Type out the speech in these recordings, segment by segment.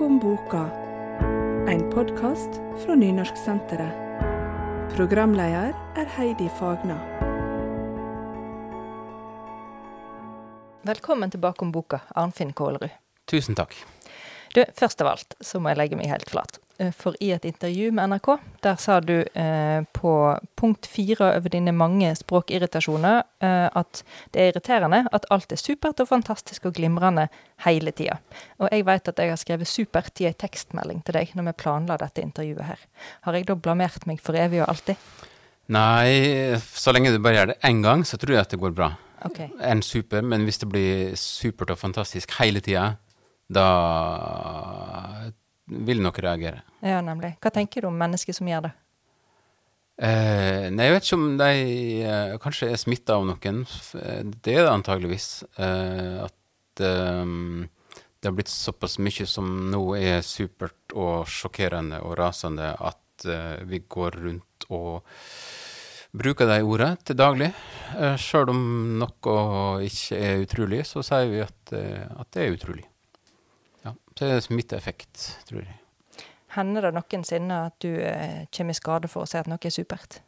Bakom boka, en podkast fra Nynorsksenteret. Programleder er Heidi Fagna. Velkommen til Bakom boka, Arnfinn Kålerud. Tusen takk. Du, først av alt så må jeg legge meg helt flat. Eh, For i et intervju med NRK, der sa du eh, på punkt fire over dine mange språkirritasjoner eh, at det er irriterende at alt er supert og fantastisk og glimrende hele tida. Og jeg veit at jeg har skrevet supert i ei tekstmelding til deg når vi planla dette intervjuet her. Har jeg da blamert meg for evig og alltid? Nei, så lenge du bare gjør det én gang, så tror jeg at det går bra. Okay. En super, men hvis det blir supert og fantastisk hele tida, da vil nok reagere. Ja, nemlig. Hva tenker du om mennesker som gjør det? Eh, nei, jeg vet ikke om de eh, kanskje er smitta av noen. Eh, Det er det antageligvis. Eh, at eh, det har blitt såpass mye som nå er supert og sjokkerende og rasende at eh, vi går rundt og bruker de ordene til daglig. Eh, Sjøl om noe ikke er utrolig, så sier vi at, at det er utrolig. Ja, så er det smitteeffekt, tror jeg. Hender det noensinne at du eh, kommer i skade for å si at noe er supert?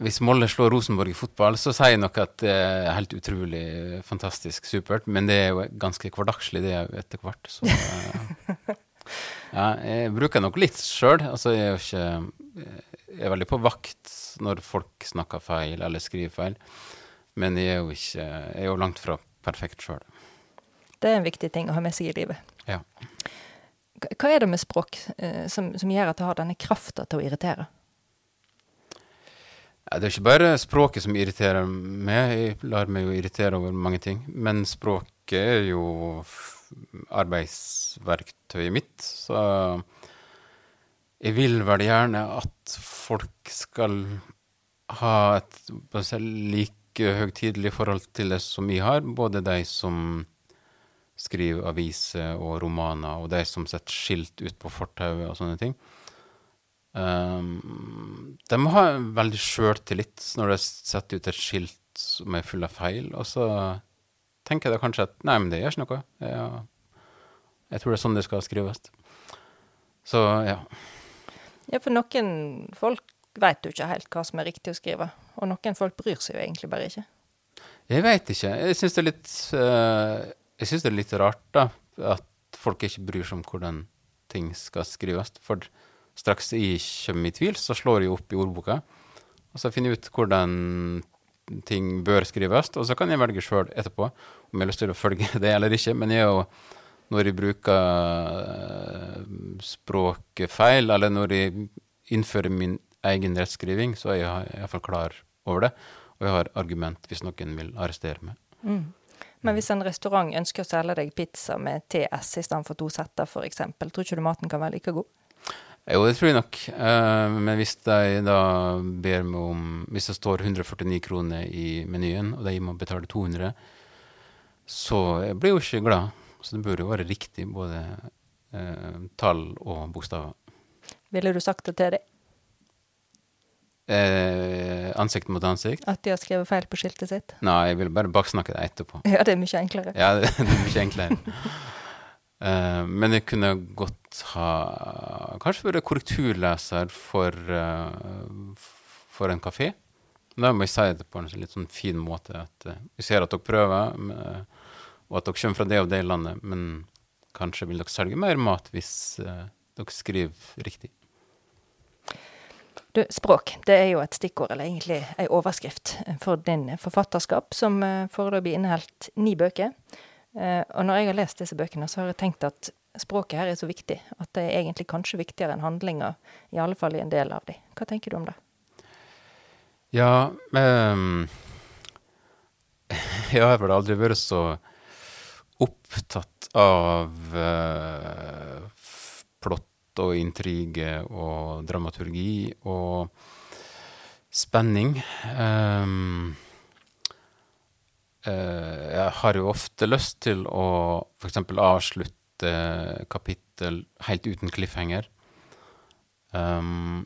Hvis Molde slår Rosenborg i fotball, så sier jeg nok at det er helt utrolig fantastisk supert. Men det er jo ganske hverdagslig, det er etter hvert. Så eh, ja, jeg bruker nok litt sjøl. Altså, jeg er jo ikke Jeg er veldig på vakt når folk snakker feil eller skriver feil. Men jeg er jo ikke Jeg er jo langt fra perfekt sjøl. Det er en viktig ting å ha med seg i livet. Ja. Hva- er det med språk eh, som, som gjør at det har denne krafta til å irritere? Det er ikke bare språket som irriterer meg. Jeg lar meg jo irritere over mange ting. Men språket er jo arbeidsverktøyet mitt. Så jeg vil vel gjerne at folk skal ha et like høytidelig forhold til det som jeg har. Både de som skriver aviser og romaner, og de som setter skilt ut på fortauet og sånne ting. Um, de må ha veldig sjøltillit når de setter ut et skilt som er full av feil, og så tenker de kanskje at nei, men det gjør ikke noe. Jeg, jeg tror det er sånn det skal skrives. Så ja. Ja, for noen folk veit jo ikke helt hva som er riktig å skrive, og noen folk bryr seg jo egentlig bare ikke. Jeg veit ikke. Jeg syns det er litt eh, Jeg synes det er litt rart, da, at folk ikke bryr seg om hvordan ting skal skrives. For straks jeg kommer i tvil, så slår jeg opp i ordboka, og så finner jeg ut hvordan ting bør skrives, og så kan jeg velge sjøl etterpå om jeg har lyst til å følge det eller ikke. Men jeg er jo når jeg bruker eh, språket feil, eller når jeg innfører min egen rettskriving, så er jeg iallfall klar over det. Og jeg har argument hvis noen vil arrestere meg. Men hvis en restaurant ønsker å selge deg pizza med TS i stedet for to setter, f.eks., tror ikke du maten kan være like god? Jo, det tror jeg nok. Eh, men hvis de da ber meg om Hvis det står 149 kroner i menyen, og de må betale 200, så jeg blir jo ikke glad. Så det burde jo være riktig, både eh, tall og bokstaver. Ville du sagt det til dem? Eh, ansikt mot ansikt? At de har skrevet feil på skiltet sitt? Nei, jeg vil bare baksnakke det etterpå. Ja, det er mye enklere. Ja, det, det er mye enklere. Eh, men jeg kunne godt ha Kanskje vært korrekturleser for, uh, for en kafé. Da må jeg si det på en litt sånn fin måte. At uh, vi ser at dere prøver, uh, og at dere kommer fra det og det landet, men kanskje vil dere selge mer mat hvis eh, dere skriver riktig. Du, språk, det er jo et stikkord, eller egentlig ei overskrift, for din forfatterskap, som eh, foreløpig inneholdt ni bøker. Eh, Og når jeg har lest disse bøkene, så har jeg tenkt at språket her er så viktig at det er egentlig kanskje viktigere enn handlinga, i alle fall i en del av de. Hva tenker du om det? Ja, um, jeg har vel aldri vært så opptatt av uh, f- og intrige og dramaturgi og spenning. Um, uh, jeg har jo ofte lyst til å f.eks. avslutte kapittel helt uten cliffhanger. Um,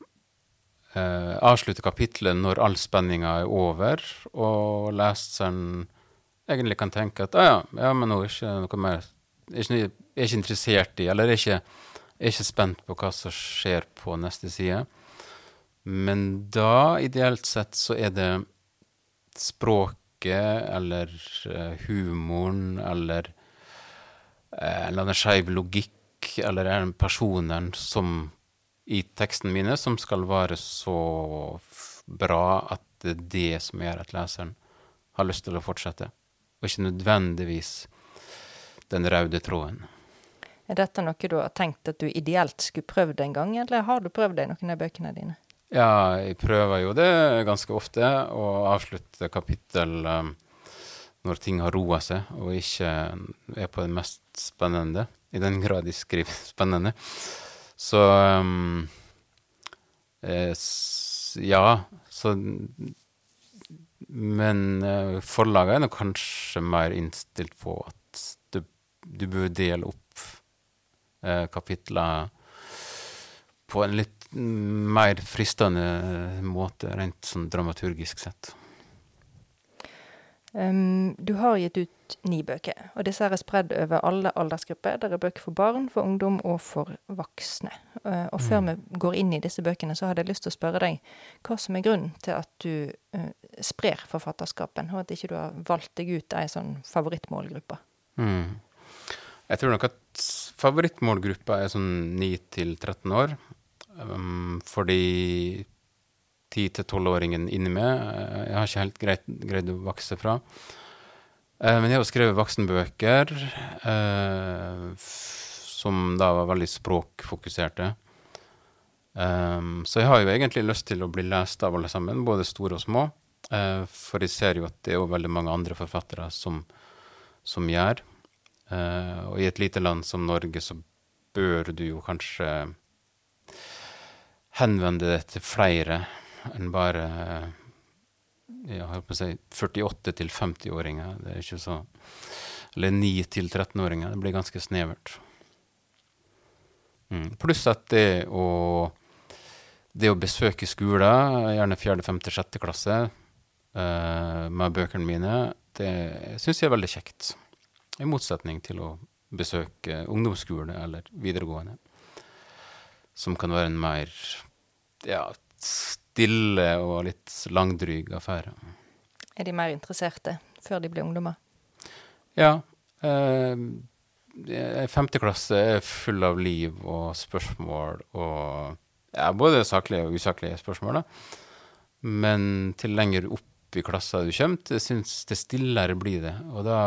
uh, avslutte kapitlet når all spenninga er over, og leseren egentlig kan tenke at ah, ja, ja, men nå er det ikke noe mer er ikke, er ikke interessert i, eller er ikke, er ikke spent på hva som skjer på neste side. Men da, ideelt sett, så er det språket eller uh, humoren eller uh, en eller annen skeiv logikk eller en personen som i teksten mine som skal være så bra at det er det som gjør at leseren har lyst til å fortsette, og ikke nødvendigvis den røde tråden. Er dette noe du har tenkt at du ideelt skulle prøvd en gang, eller har du prøvd det i noen av bøkene dine? Ja, jeg prøver jo det ganske ofte, å avslutte kapittel um, når ting har roa seg, og ikke er på det mest spennende, i den grad de skriver spennende. Så um, eh, Ja, så Men eh, forlaget er nok kanskje mer innstilt på at du, du bør dele opp kapitler på en litt mer fristende måte, rent sånn dramaturgisk sett. Um, du har gitt ut ni bøker, og disse er spredd over alle aldersgrupper. Det er bøker for barn, for ungdom og for voksne. Uh, og før mm. vi går inn i disse bøkene, så hadde jeg lyst til å spørre deg hva som er grunnen til at du uh, sprer forfatterskapen, og at ikke du har valgt deg ut ei sånn favorittmålgruppe. Mm. Jeg tror nok at favorittmålgruppa er sånn 9 til 13 år. Um, fordi 10-12-åringen inni meg uh, Jeg har ikke helt greit, greid å vokse fra. Uh, men jeg har skrevet voksenbøker uh, som da var veldig språkfokuserte. Um, så jeg har jo egentlig lyst til å bli lest av alle sammen, både store og små. For jeg ser jo at det er jo veldig mange andre forfattere som, som gjør. Uh, og i et lite land som Norge så bør du jo kanskje henvende det til flere enn bare jeg holdt på å si 48 til 50-åringer. Det er ikke så Eller 9 til 13-åringer. Det blir ganske snevert. Mm. Pluss at det å det å besøke skoler, gjerne 4., 5., 6. klasse, uh, med bøkene mine, det syns jeg er veldig kjekt. I motsetning til å besøke ungdomsskole eller videregående som kan være en mer ja, stille og litt langdryg affære. Er de mer interesserte før de blir ungdommer? Ja. Eh, femte klasse er full av liv og spørsmål og ja, både saklige og usaklige spørsmål. da. Men til lenger opp i klassa du kommer, det syns det stillere blir det. Og da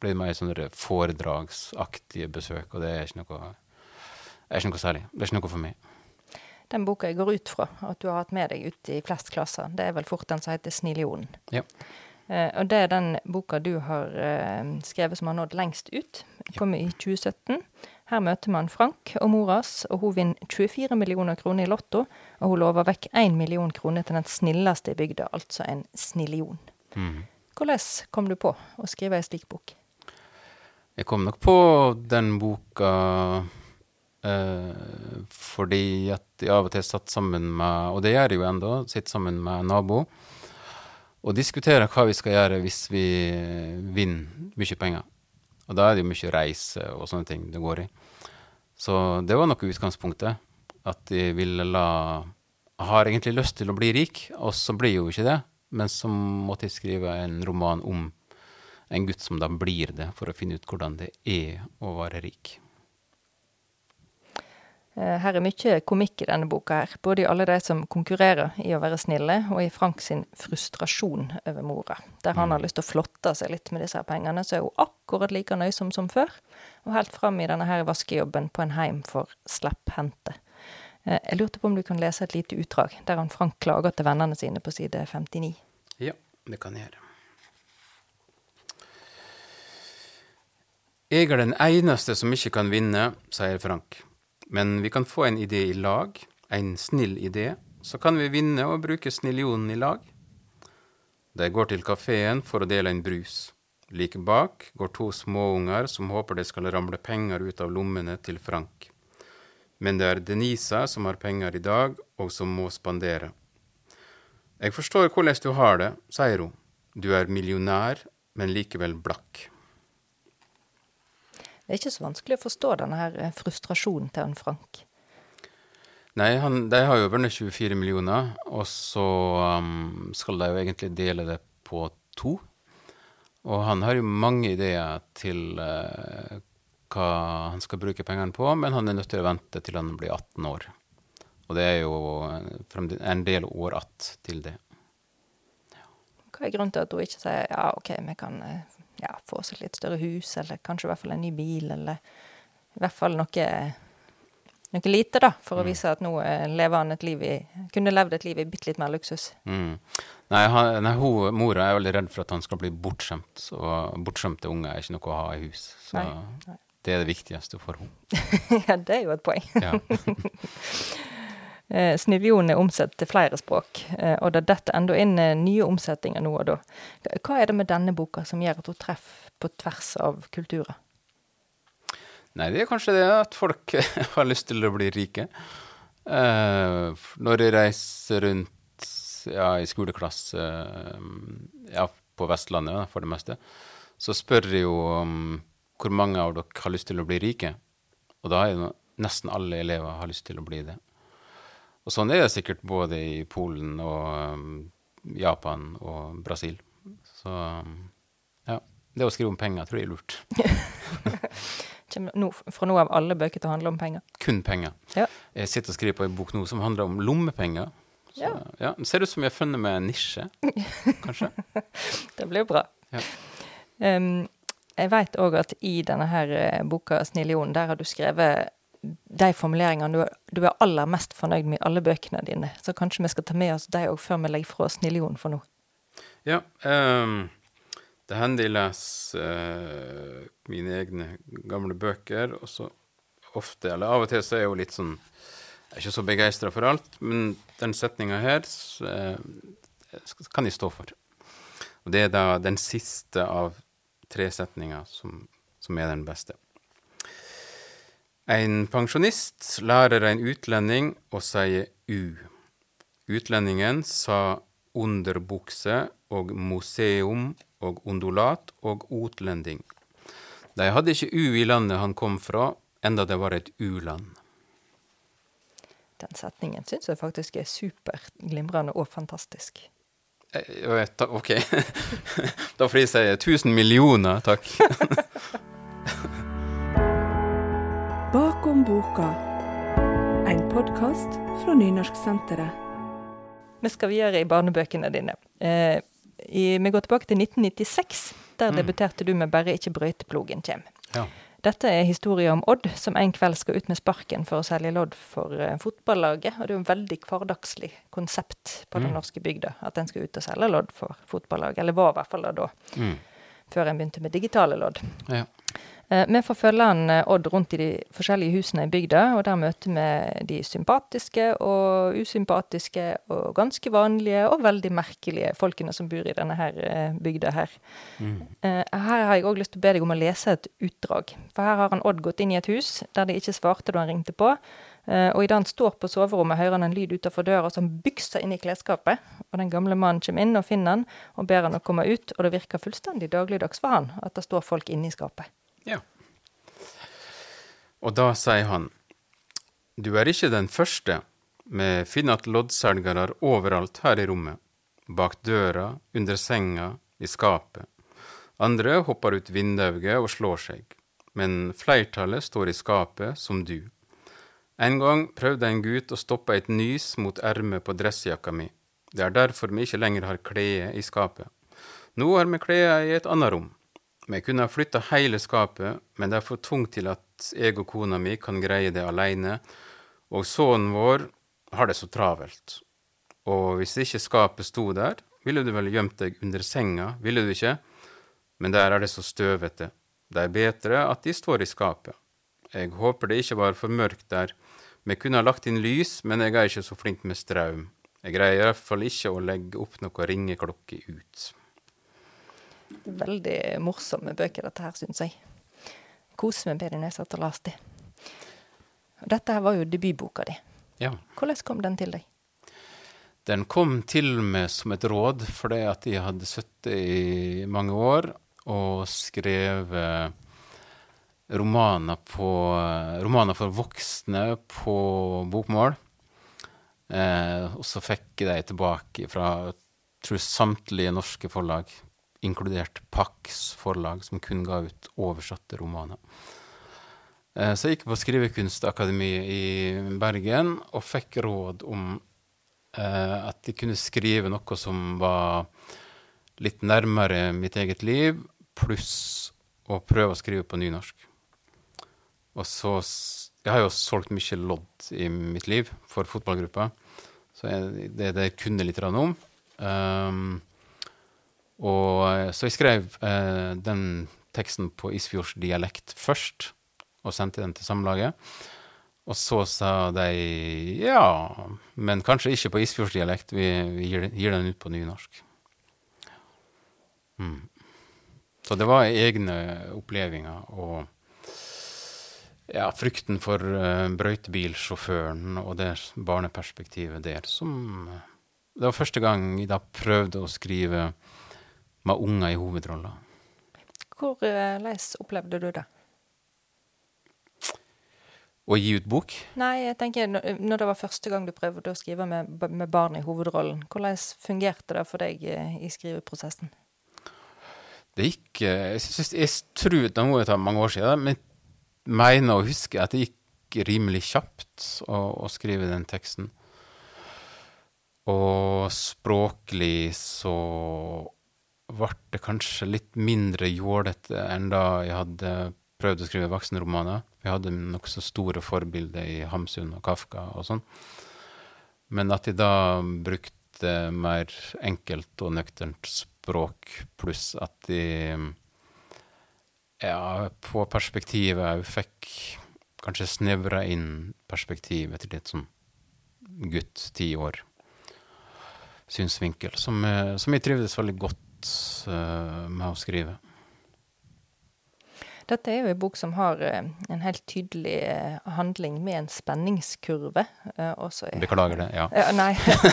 blir det mer sånne foredragsaktige besøk, og det er ikke noe er ikke noe særlig. Det er ikke noe for meg. Den boka jeg går ut fra at du har hatt med deg ut i flest klasser, det er vel fort den som heter 'Snillionen'. Ja. Eh, og det er den boka du har eh, skrevet som har nådd lengst ut. Kom i 2017. Her møter man Frank og moras, og hun vinner 24 millioner kroner i Lotto. Og hun lover vekk 1 million kroner til den snilleste i bygda, altså en snillion. Mm. Hvordan kom du på å skrive ei slik bok? Jeg kom nok på den boka eh, fordi at jeg av og til satt sammen med, og det gjør jeg jo ennå, sitter sammen med nabo og diskuterer hva vi skal gjøre hvis vi vinner mye penger. Og da er det jo mye reise og sånne ting det går i. Så det var nok utgangspunktet. At de ville la Har egentlig lyst til å bli rik, og så blir jo ikke det. Men så måtte jeg skrive en roman om en gutt som da blir det, for å finne ut hvordan det er å være rik. Eh, her er mye komikk i denne boka, her, både i alle de som konkurrerer i å være snille, og i Frank sin frustrasjon over mora. Der han har mm. lyst til å flotte seg litt med disse pengene, så er hun akkurat like nøysom som før. Og helt fram i denne her vaskejobben på en heim for slepphendte. Eh, jeg lurte på om du kan lese et lite utdrag, der han Frank klager til vennene sine på side 59. Ja, det kan jeg gjøre. Jeg er den eneste som ikke kan vinne, sier Frank. Men vi kan få en idé i lag, en snill idé. Så kan vi vinne og bruke snillionen i lag. De går til kafeen for å dele en brus. Like bak går to småunger som håper det skal ramle penger ut av lommene til Frank. Men det er Denisa som har penger i dag, og som må spandere. Jeg forstår hvordan du har det, sier hun. Du er millionær, men likevel blakk. Det er ikke så vanskelig å forstå denne her eh, frustrasjonen til han Frank. Nei, han, de har jo vunnet 24 millioner, og så um, skal de jo egentlig dele det på to. Og han har jo mange ideer til uh, hva han skal bruke pengene på, men han er nødt til å vente til han blir 18 år. Og det er jo en del år att til det. Hva er grunnen til at hun ikke sier ja, OK, vi kan eh, ja, få seg litt større hus, eller kanskje i hvert fall en ny bil, eller i hvert fall noe, noe lite, da, for å Mm. vise at nå eh, lever han et liv i Kunne levd et liv i bitte litt mer luksus. Mm. Nei, han, nei ho, mora er veldig redd for at han skal bli bortskjemt, og bortskjemte unger er ikke noe å ha i hus. Så Nei, nei. det er det viktigste for henne. ja, det er jo et poeng. Ja. Eh, Snivjon er omsatt til flere språk, eh, og det detter enda inn eh, nye omsetninger nå og da. Hva er det med denne boka som gjør at hun treffer på tvers av kulturer? Nei, det er kanskje det at folk har lyst til å bli rike. Når jeg reiser rundt ja, i skoleklasse ja, på Vestlandet for det meste, så spør jeg jo om hvor mange av dere har lyst til å bli rike. Og da er det nesten alle elever har lyst til å bli det. Og sånn er det sikkert både i Polen og um, Japan og Brasil. Så um, ja, det å skrive om penger tror jeg er lurt. Kommer fra nå av alle bøker til å handle om penger. kun penger. Ja. Jeg sitter og skriver på en bok nå som handler om lommepenger. Så, Ja. ja. Ser ut som jeg har funnet meg en nisje, kanskje. Det blir bra. Ja. Um, jeg veit òg at i denne her eh, boka 'Snillionen', der har du skrevet de formuleringene du, du er aller mest fornøyd med i alle bøkene dine. Så kanskje vi skal ta med oss de òg før vi legger fra oss 'Snillionen' for nå. Ja, um, det hender jeg leser uh, mine egne gamle bøker, og så ofte, eller av og til, så er jeg jo litt sånn Jeg er ikke så begeistra for alt, men den setninga her så, uh, kan jeg stå for. Og det er da den siste av tre setninger som, som er den beste. En pensjonist lærer en utlending å si u. Utlendingen sa underbukse og museum og undulat og utlending. De hadde ikke u i landet han kom fra, enda det var et u-land. Den setningen syns jeg faktisk er superglimrende og fantastisk. Eh, ok. da får jeg si tusen millioner, takk. Bakom boka. En podkast fra Nynorsksenteret. Vi skal videre i barnebøkene dine. Eh, i, vi går tilbake til 1996. Der Mm. debuterte du med 'Bare ikke brøyteplogen kjem'. Ja. Dette er historien om Odd, som en kveld skal ut med sparken for å selge lodd for uh, fotballaget. Og det er jo et veldig hverdagslig konsept på den Mm. norske bygda, at en skal ut og selge lodd for fotballaget. Eller var i hvert fall det da, Mm. før en begynte med digitale lodd. ja. Eh, Vi får følge han eh, Odd rundt i de forskjellige husene i bygda, og der møter vi de sympatiske og usympatiske og ganske vanlige og veldig merkelige folkene som bor i denne her eh, bygda her. Mm. Her har jeg òg lyst til å be deg om å lese et utdrag. For her har han Odd gått inn i et hus der de ikke svarte da han ringte på. Og idet han står på soverommet, hører han en lyd utenfor døra som bykser inn i klesskapet. Og den gamle mannen kommer inn og finner han og ber han å komme ut, og det virker fullstendig dagligdags for han at det står folk inne i skapet. Ja. Og da sier han, du er ikke den første, vi finner at loddselgere overalt her i rommet, bak døra, under senga, i skapet. Andre hopper ut vinduet og slår seg, men flertallet står i skapet, som du. En gang prøvde en gutt å stoppe et nys mot ermet på dressjakka mi. Det er derfor vi ikke lenger har klede i skapet. Nå har vi klede i et annet rom. Vi kunne ha flytta hele skapet, men det er for tungt til at jeg og kona mi kan greie det alene, og sønnen vår har det så travelt. Og hvis ikke skapet sto der, ville du vel gjemt deg under senga, ville du ikke? Men der er det så støvete. Det er bedre at de står i skapet. Jeg håper det ikke var for mørkt der. Vi kunne ha lagt inn lys, men jeg er ikke så flink med strøm. Jeg greier i hvert fall ikke å legge opp noe ringeklokke ut. Veldig morsomme bøker, dette her, syns jeg. Koser meg med det når jeg satt og leste. Og Dette her var jo debutboka di. Ja. Hvordan kom den til deg? Den kom til meg som et råd, fordi at jeg hadde sittet i mange år og skrevet romaner, på, romaner for voksne på bokmål. Eh, og så fikk jeg de tilbake fra tror samtlige norske forlag, inkludert Pax forlag, som kun ga ut oversatte romaner. Eh, så jeg gikk på Skrivekunstakademiet i Bergen og fikk råd om eh, at jeg kunne skrive noe som var litt nærmere mitt eget liv, pluss å prøve å skrive på nynorsk. Og så Jeg har jo solgt mye lodd i mitt liv for fotballgruppa, så jeg, det, det kunne litt om. Um, og så jeg skrev eh, den teksten på Isfjords dialekt først, og sendte den til Samlaget. Og så sa de ja, men kanskje ikke på isfjordsdialekt, vi, vi gir, gir, den ut på nynorsk. Mm. Så det var egne opplevelser og ja, frykten for uh, brøytebilsjåføren og det barneperspektivet der som Det var første gang jeg da prøvde å skrive med unger i hovedrolla. Hvordan uh, opplevde du det? Å gi ut bok? Nei, jeg tenker når det var første gang du prøvde å skrive med, med barn i hovedrollen, hvordan fungerte det for deg eh, i skriveprosessen? Det gikk eh, Jeg, synes, jeg tror det må ta mange år siden, men jeg mener å huske at det gikk rimelig kjapt å, å skrive den teksten. Og språklig så ble det kanskje litt mindre jålete enn da jeg hadde prøvd å skrive voksenromaner. Vi hadde nokså store forbilder i Hamsun og Kafka og sånn. Men at jeg da brukte mer enkelt og nøkternt språk, pluss at de ja, på perspektivet òg fikk kanskje snevra inn perspektivet til litt sånn gutt, ti år, synsvinkel, som, som jeg trivdes veldig godt uh, med å skrive. Dette er jo en bok som har eh, en helt tydelig eh, handling med en spenningskurve. Også Beklager det, ja. ja nei,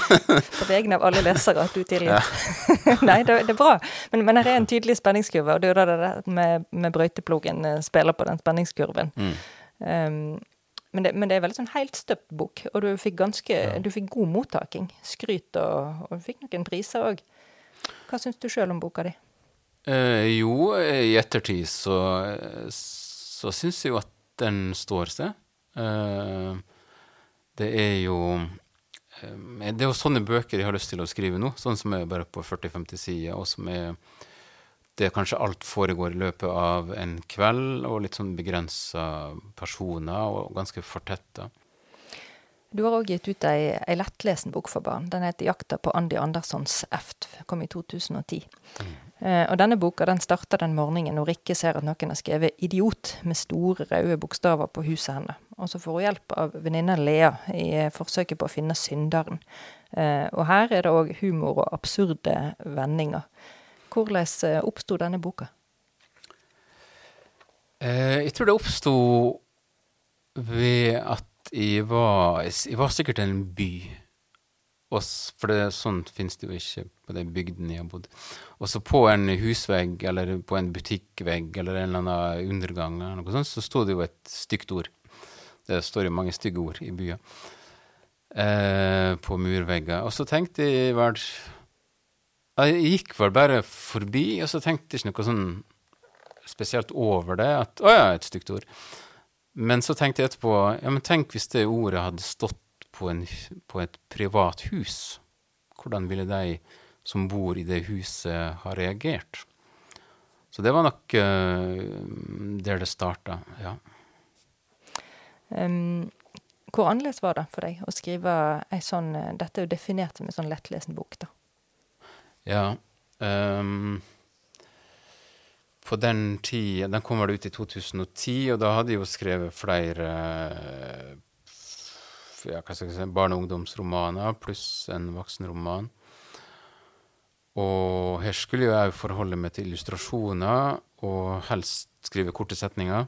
på vegne av alle lesere at du tilgir. nei, det, det, er bra. Men, men her er en tydelig spenningskurve, og det er jo da det med, med brøyteplogen eh, spiller på den spenningskurven. Mm. Um, men det, men det, er veldig sånn helt støpt bok, og du fikk ganske, ja. du fikk god mottaking. Skryt, og, og du fikk noen priser òg. Hva syns du sjøl om boka di? Eh, jo, i ettertid så, så syns jeg jo at den står seg. Eh, det er jo eh, Det er jo sånne bøker jeg har lyst til å skrive nå, sånn som er bare på 40-50 sider, og som er det kanskje alt foregår i løpet av en kveld, og litt sånn begrensa personer, og ganske fortetta. Du har òg gitt ut ei, ei lettlesen bok for barn. Den heter 'Jakta på Andi Anderssons eft'. Kom i 2010. Mm. Eh, og denne boka den starter den morgenen når Rikke ser at noen har skrevet 'idiot' med store, røde bokstaver på huset hennes. Og så får hun hjelp av venninna Lea i eh, forsøket på å finne synderen. Eh, og her er det òg humor og absurde vendinger. Hvordan eh, oppsto denne boka? Eh, jeg tror det oppsto ved at jeg var Jeg var sikkert en by. For det, sånt finnes det jo ikke på de bygdene jeg har bodd. Og så på en husvegg eller på en butikkvegg eller en eller annen undergang eller noe sånt, så sto det jo et stygt ord. Det står jo mange stygge ord i byer. Eh, på murvegger. Og så tenkte jeg vel Jeg gikk vel bare forbi, og så tenkte jeg ikke noe sånn spesielt over det. At å ja, et stygt ord. Men så tenkte jeg etterpå ja, men tenk hvis det ordet hadde stått på, en, på et privat hus. Hvordan ville de som bor i det huset, ha reagert? Så det var nok uh, der det starta, ja. Um, hvor annerledes var det for deg å skrive ei sånn Dette er jo definert som en sånn lettlesen bok, da. Ja. Um, på den tid Den kom vel ut i 2010, og da hadde jeg jo skrevet flere ja, hva skal jeg si, barne- og ungdomsromaner pluss en voksenroman. Og her skulle jo jeg forholde meg til illustrasjoner og helst skrive korte setninger.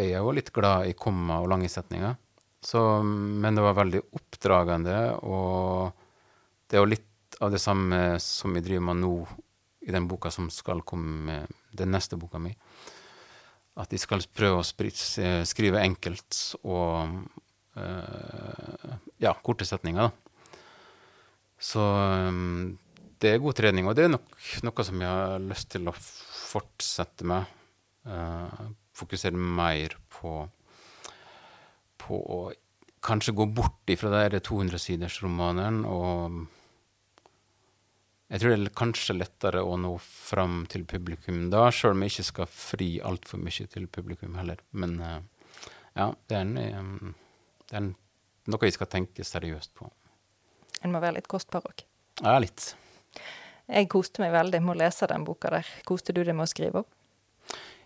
Jeg er jo litt glad i komma og lange setninger. Så, men det var veldig oppdragende, og det er jo litt av det samme som jeg driver med nå i den boka som skal komme, den neste boka mi. at de skal prøve å skrive enkelt og eh, ja, korte setninger. Da. Så um, det er god trening, og det er nok noe som jeg har lyst til å fortsette med. Eh, fokusere mer på, på å kanskje gå bort ifra de der 200-sidersromanene og jeg tror det er kanskje lettere å nå fram til publikum da, sjøl om jeg ikke skal fri altfor mye til publikum heller. Men eh, ja, det er, en, eh, det er noe jeg skal tenke seriøst på. En må være litt kostbar òg. Ja, litt. Jeg koste meg veldig med å lese den boka der. Koste du deg med å skrive opp?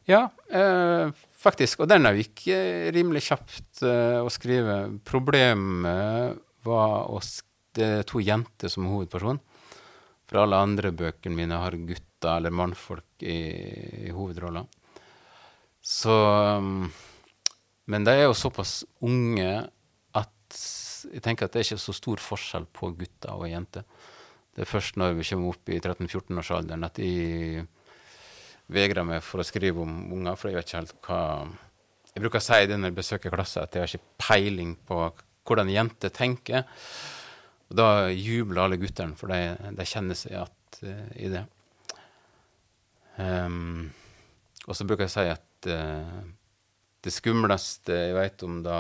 Ja, eh, faktisk. Og den er jo ikke rimelig kjapt eh, å skrive. Problemet var å sk Det er to jenter som er hovedperson. For alle andre bøkene mine har gutter eller mannfolk i, i hovedroller. Så um, Men de er jo såpass unge at jeg tenker at det er ikke så stor forskjell på gutter og jenter. Det er først når vi kommer opp i 13-14-årsalderen at jeg vegrer meg for å skrive om unger, for jeg vet ikke helt hva Jeg bruker å si det når jeg besøker klasser, at jeg har ikke peiling på hvordan jenter tenker. Og da jubler alle guttene, for de, de kjenner seg igjen i det. Um, og så bruker jeg å si at uh, det skumleste jeg veit om da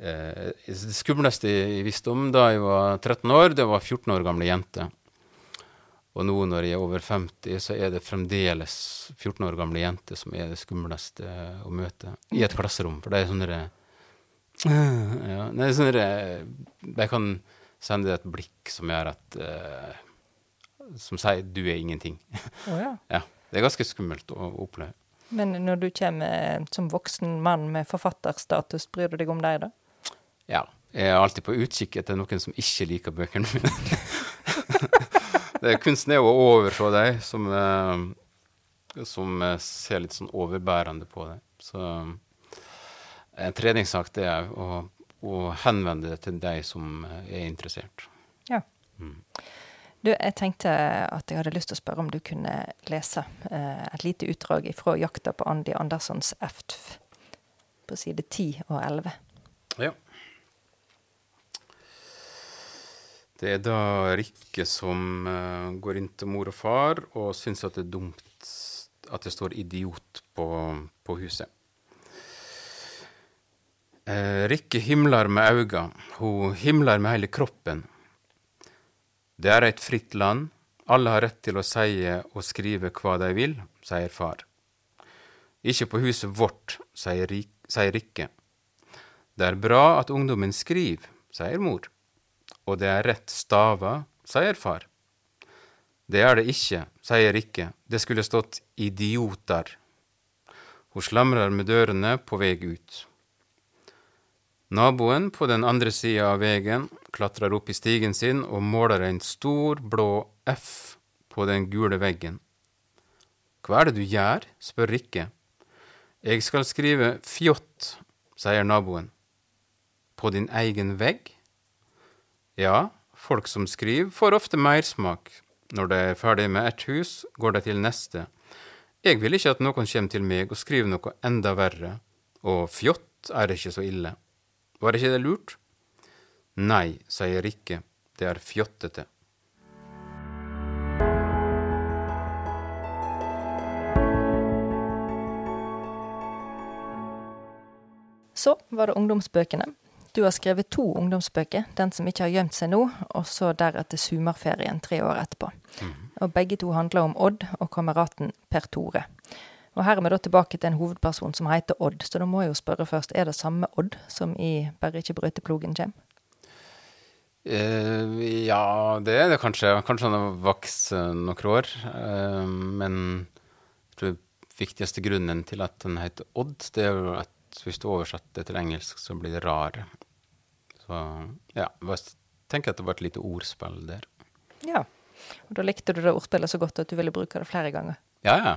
uh, Det skumleste jeg visste om da jeg var 13 år, det var 14 år gamle jenter. Og nå når jeg er over 50, så er det fremdeles 14 år gamle jenter som er det skumleste å møte i et klasserom. For det er sånne ja, det er sånne der- De kan sende deg et blikk som gjør at uh, Som sier 'du er ingenting'. Oh, ja. ja, Det er ganske skummelt å oppleve. Men når du kommer som voksen mann med forfatterstatus, bryr du deg om deg, da? Ja. Jeg er alltid på utkikk etter noen som ikke liker bøkene mine. det kunsten er å overse deg, som, eh, som eh, ser litt sånn overbærende på deg. Så eh, en treningssak det er å, å henvende det til deg som er interessert. Ja. Mm. Du, jeg tenkte at jeg hadde lyst til å spørre om du kunne lese eh, et lite utdrag fra 'Jakta på Andi Anderssons EFTF' på side 10 og 11. Ja. Det er da Rikke som eh, går inn til mor og far og syns at det er dumt at det står 'idiot' på, på huset. Eh, Rikke himler med auga, hun himler med hele kroppen. Det er et fritt land, alle har rett til å seie og skrive hva de vil, sier far. Ikke på huset vårt, sier, Rik sier Rikke. Det er bra at ungdommen skriver, sier mor. Og det er rett stava, sier far. Det er det ikke, sier Rikke, det skulle stått idioter. Hun slamrer med dørene på vei ut. Naboen på den andre sida av veien klatrer opp i stigen sin og måler en stor, blå F på den gule veggen. Hva er det du gjør? spør Rikke. Jeg skal skrive fjott, sier naboen. På din egen vegg? Ja, folk som skriver, får ofte mersmak. Når de er ferdig med ett hus, går de til neste. Jeg vil ikke at noen kommer til meg og skriver noe enda verre, og fjott er ikke så ille. Var ikke det lurt? Nei, sier Rikke, det er fjottete. Så var det ungdomsbøkene. Du har skrevet to ungdomsbøker, 'Den som ikke har gjemt seg nå', og så deretter 'Sumarferien' tre år etterpå. Og begge to handler om Odd og kameraten Per Tore. Og her er vi da tilbake til en hovedperson som heter Odd, så da må jeg jo spørre først, er det samme Odd som i 'Bare ikke brøyteplogen kjem'? Eh, ja, det er det kanskje. Kanskje han har vokst eh, noen år. Eh, men jeg tror viktigste grunnen til at den heter Odd, det er jo at hvis du oversetter det til engelsk, så blir det rare. Så ja, jeg tenker at det var et lite ordspill der. Ja. Og da likte du det ordspillet så godt at du ville bruke det flere ganger. Ja, ja.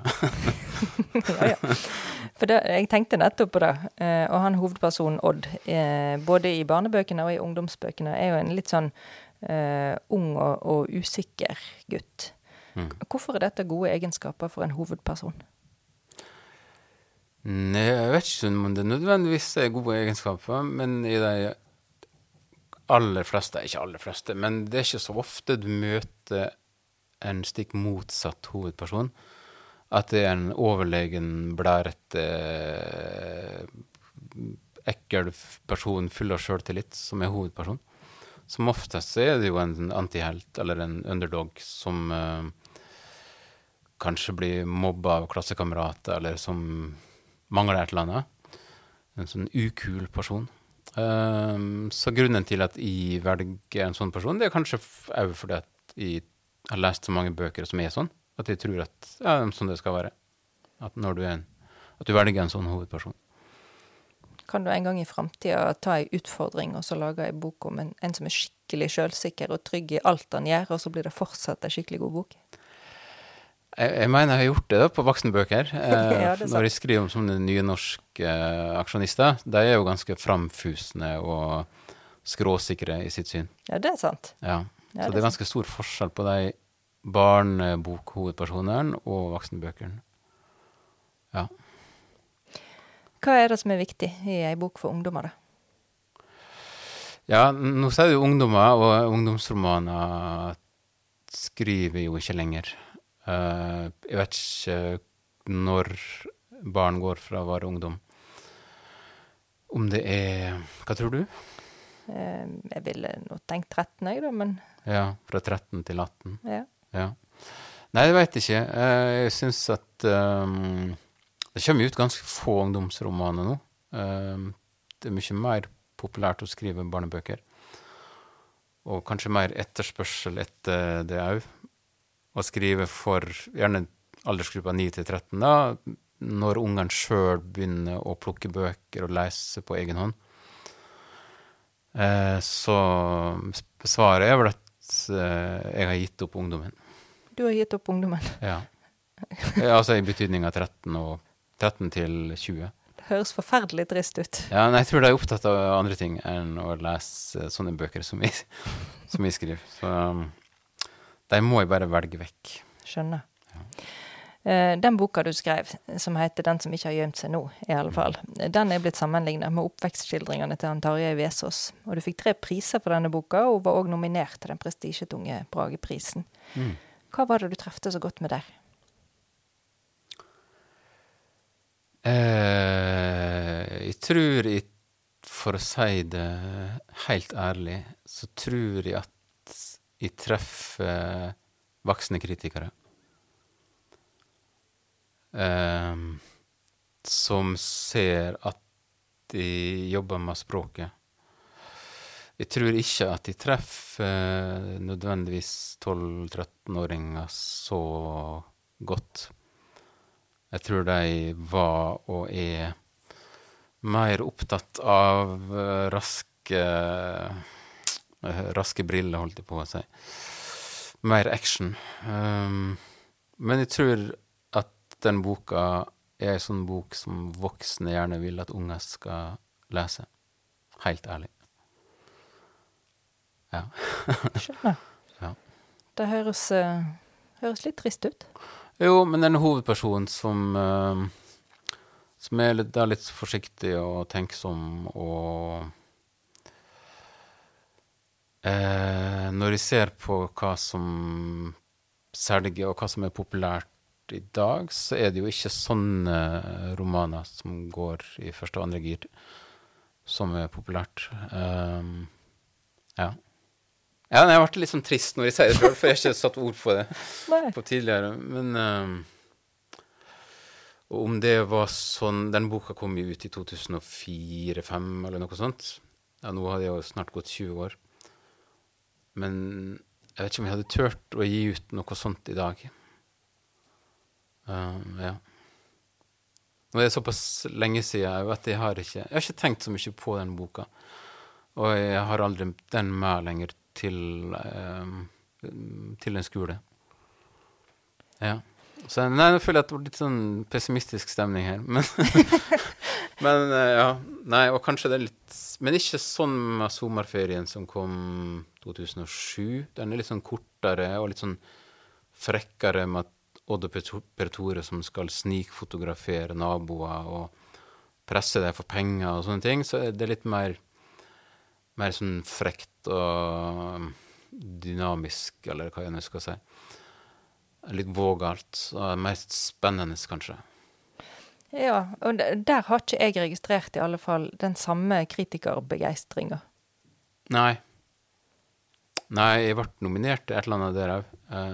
ja, ja. For det, jeg tenkte nettopp på det. Eh, og han hovedpersonen Odd, eh, både i barnebøkene og i ungdomsbøkene, er jo en litt sånn eh, ung og, og usikker gutt. Mm. Hvorfor er dette gode egenskaper for en hovedperson? Nei, jeg vet ikke om det nødvendigvis er gode egenskaper, men i de aller fleste, ikke aller fleste, men det er ikke så ofte du møter en stikk motsatt hovedperson. At det er en overlegen, blærete, ekkel person full av sjøltillit som er hovedperson. Som oftest er det jo en antihelt eller en underdog som uh, kanskje blir mobba av klassekamerater, eller som mangler et eller annet. En sånn ukul person. Uh, så grunnen til at jeg velger en sånn person, det er kanskje òg fordi at jeg har lest så mange bøker som er sånn, at de tror at ja, sånn det skal være. At, når du er en, at du velger en sånn hovedperson. Kan du en gang i framtida ta ei utfordring og så lage ei bok om en, en som er skikkelig sjølsikker og trygg i alt han gjør, og så blir det fortsatt ei skikkelig god bok? Jeg, jeg, mener jeg har gjort det da, på voksenbøker. Eh, Ja, når jeg skriver om sånne nye norske eh, aksjonister. De er jo ganske framfusende og skråsikre i sitt syn. Ja, det er sant. Ja. Ja, Så det det er er ganske stor forskjell på de barnebokhovedpersonene og voksenbøkene. Ja. Hva er det som er viktig i ei bok for ungdommer, da? ja, nå sier du ungdommer, og ungdomsromaner skriver jo ikke lenger. Eh, jeg vet ikke når barn går fra å være ungdom. Om det er Hva tror du? Eh, Jeg ville nå tenkt 13, jeg, da, men Ja, fra 13 til 18? ja. Ja. Nei, jeg veit ikke. Eh, Jeg syns at um, det kommer ut ganske få ungdomsromaner nå. Um, det er mye mer populært å skrive barnebøker. Og kanskje mer etterspørsel etter det òg. Å skrive for gjerne aldersgruppa 9 til 13, da, når ungene sjøl begynner å plukke bøker og lese på egen hånd. Eh, så svaret er vel at eh, jeg har gitt opp ungdommen. Du har gitt opp ungdommen. Ja. Eh, altså i betydning av 13, og 13 til 20. Det høres forferdelig trist ut. Ja, nei, jeg tror de er opptatt av andre ting enn å lese sånne bøker som vi, som vi skriver. Så um, de må jeg bare velge vekk. Skjønner. Ja. Den boka du skrev, som heter 'Den som ikke har gjemt seg nå', i alle fall, den er blitt sammenlignet med oppvekstskildringene til Tarjei Vesaas. Og du fikk tre priser for denne boka, og var òg nominert til den prestisjetunge Brageprisen. Mm. Hva var det du trefte så godt med der? Eh, jeg tror jeg, for å si det helt ærlig, så tror jeg at jeg treffer voksne kritikere. Eh, som ser at de jobber med språket. Jeg tror ikke at de treffer nødvendigvis 12-13-åringer så godt. Jeg tror de var og er mer opptatt av eh, raske eh, Raske briller, holdt jeg på å si. Mer action. Um, men jeg tror at den boka er ei sånn bok som voksne gjerne vil at unger skal lese. Helt ærlig. Ja. Skjønner. Ja. Det høres, eh, høres litt trist ut. Jo, men den hovedpersonen som eh, Som er litt, er litt forsiktig og tenksom og eh, Når jeg ser på hva som selger, og hva som er populært i dag, så er det jo ikke sånne romaner som går i første og andre gir, som er populært. Um, ja. Ja, jeg ble litt sånn trist når jeg sier det sjøl, for jeg har ikke satt ord på det på tidligere. Men um, om det var sånn Den boka kom jo ut i 2004-2005 eller noe sånt. Ja, nå hadde jeg jo snart gått 20 år. Men jeg vet ikke om jeg hadde turt å gi ut noe sånt i dag. Um, ja. Nå er det såpass lenge siden at jeg har ikke Jeg har ikke tenkt så mye på den boka. Og jeg har aldri den med lenger til, eh, til en skole. Ja. Så nei, nå føler jeg at det var litt sånn pessimistisk stemning her. Men, men eh, ja. Nei, og kanskje det er litt Men ikke sånn med sommerferien som kom 2007. Den er litt sånn kortere og litt sånn frekkere med at Odd og Per- Per Tore som skal snikfotografere naboer og presse deg for penger og sånne ting, så det er litt mer, mer sånn frekt og dynamisk, eller hva jeg nå skal si. Litt vågalt og mer spennende, kanskje. Ja, og der har ikke jeg registrert i alle fall den samme kritikerbegeistringa. Nei. Nei, jeg ble nominert til et eller annet der òg,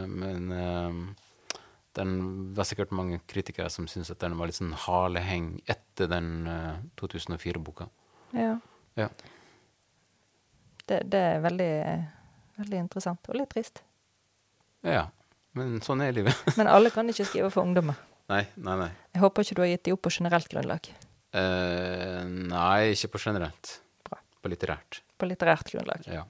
men eh, den var sikkert mange kritikere som syntes at den var litt sånn haleheng etter den eh, 2004-boka. Ja. Ja. Det, det er veldig, veldig interessant, og litt trist. ja. Men sånn er livet. Men alle kan ikke skrive for ungdommer. nei, nei, nei. Jeg håper ikke du har gitt dem opp på generelt grunnlag. Uh, nei, ikke på generelt. Bra. På litterært. På litterært grunnlag. Ja,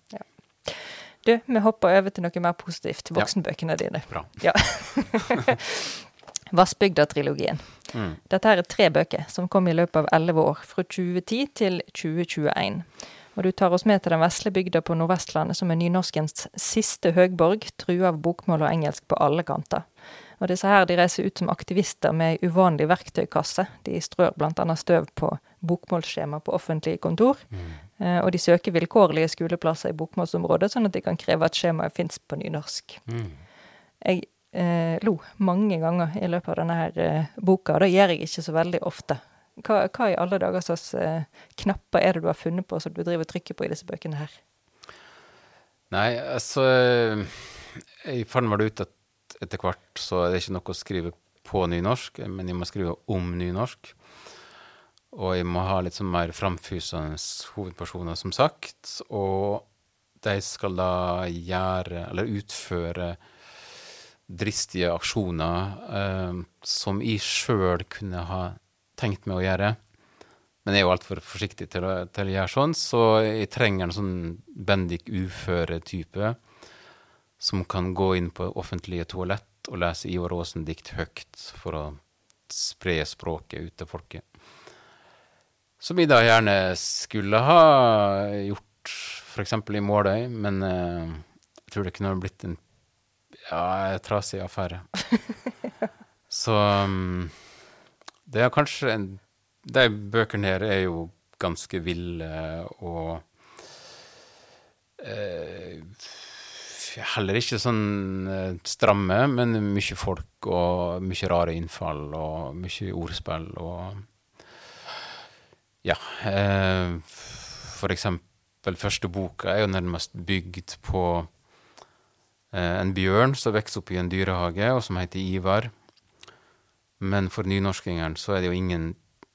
Du, vi hopper over til noe mer positivt. Voksenbøkene dine. bra. Ja. Vassbygda-trilogien. Mm. Dette her er tre bøker som kom i løpet av elleve år, fra 2010 til 2021. Og du tar oss med til den vesle bygda på Nordvestlandet, som er nynorskens siste høgborg, trua av bokmål og engelsk på alle kanter. Og disse her de reiser ut som aktivister med ei uvanlig verktøykasse. De strør annet støv på bokmålsskjema på offentlige kontor. Mm. og de søker vilkårlige skoleplasser i bokmålsområdet, sånn at de kan kreve at skjemaet fins på nynorsk. Mm. Jeg eh, lo mange ganger i løpet av denne her eh, boka, og det gjør jeg ikke så veldig ofte. Hva, hva i alle dager slags eh, knapper er det du har funnet på som du driver og trykker på i disse bøkene her? Nei, altså Jeg fant vel ut at etter hvert så er det ikke noe å skrive på nynorsk, men jeg må skrive om nynorsk. Og jeg må ha litt sånn mer framfusende hovedpersoner, som sagt. Og de skal da gjøre, eller utføre, dristige aksjoner eh, som jeg sjøl kunne ha tenkt meg å gjøre. Men jeg er jo altfor forsiktig til å, til å gjøre sånn, så jeg trenger en sånn Bendik uføre-type som kan gå inn på offentlige toalett og lese Ivar Aasen-dikt høyt for å spre språket ut til folket. Som jeg da gjerne skulle ha gjort f.eks. i Måløy, men eh, jeg tror det kunne ha blitt en ja, trasig affære. Så um, det er kanskje en De bøkene her er jo ganske ville og eh, heller ikke sånn eh, stramme, men mye folk og mye rare innfall og mye ordspill og Ja. Eh, for eksempel første boka er jo nærmest bygd på eh, en bjørn som vokser opp i en dyrehage, og som heter Ivar. Men for nynorskingeren så er det jo ingen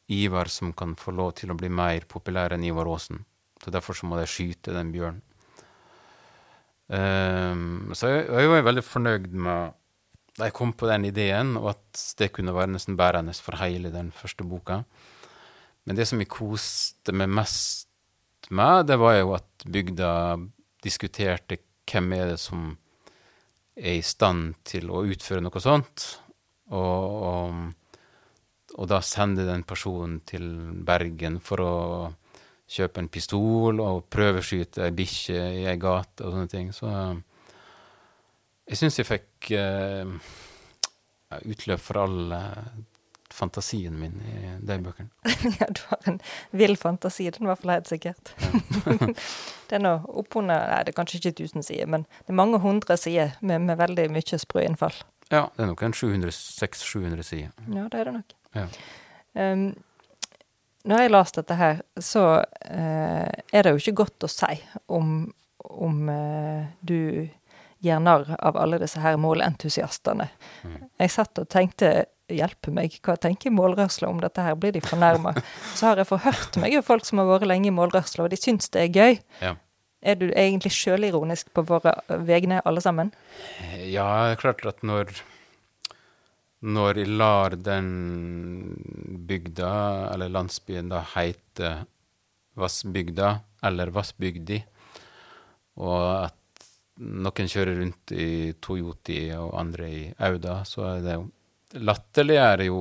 Ivar som kan få lov til å bli mer populær enn Ivar Aasen. Så derfor så må de skyte den bjørnen. Um, så jeg, jeg var veldig fornøyd med da jeg kom på den ideen, og at det kunne være nesten bærende for hele den første boka. Men det som jeg koste meg mest med, det var jo at bygda diskuterte hvem er det som er i stand til å utføre noe sånt. Og, og, og da sender den personen til Bergen for å kjøpe en pistol og prøveskyte ei bikkje i ei gate og sånne ting. Så jeg syns jeg fikk eh, utløp for all eh, fantasien min i de bøkene. ja, du har en vill fantasi, den var i hvert fall helt sikkert. det er nå oppunder Nei, det er kanskje ikke 1000 sider, men det er mange hundre sider med, med veldig mye sprø innfall. Ja, det er nok en 600-700 sider. Ja, det er det nok. Ja. Um, når jeg leste dette her, så uh, er det jo ikke godt å si om, om uh, du gjør narr av alle disse her målentusiastene. Jeg satt og tenkte hjelpe meg, hva tenker målrørsla om dette her, blir de fornærma? Så har jeg forhørt meg av folk som har vært lenge i målrørsla, og de syns det er gøy. Ja. Er du egentlig sjølironisk på våre vegne, alle sammen? Ja, det er klart at når Når jeg lar den bygda, eller landsbyen, da heite Vassbygda, eller Vassbygdi, og at noen kjører rundt i Toyoti og andre i Auda, så er det jo Latterliggjør jo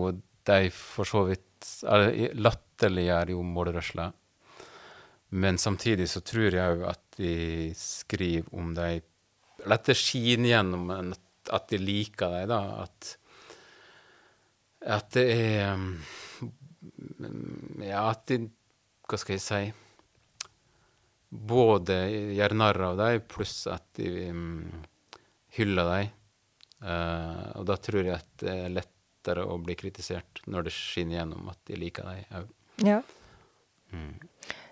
de for så vidt Eller latterliggjør jo målrørsla. Men samtidig så tror jeg òg at de skriver om de Eller at det skinner gjennom at de liker dem, da. At At det er um, Ja, at de Hva skal jeg si Både gjør narr av dem, pluss at de um, hyller dem. Uh, og da tror jeg at det er lettere å bli kritisert når det skinner gjennom at de liker dem òg. Ja. Mm.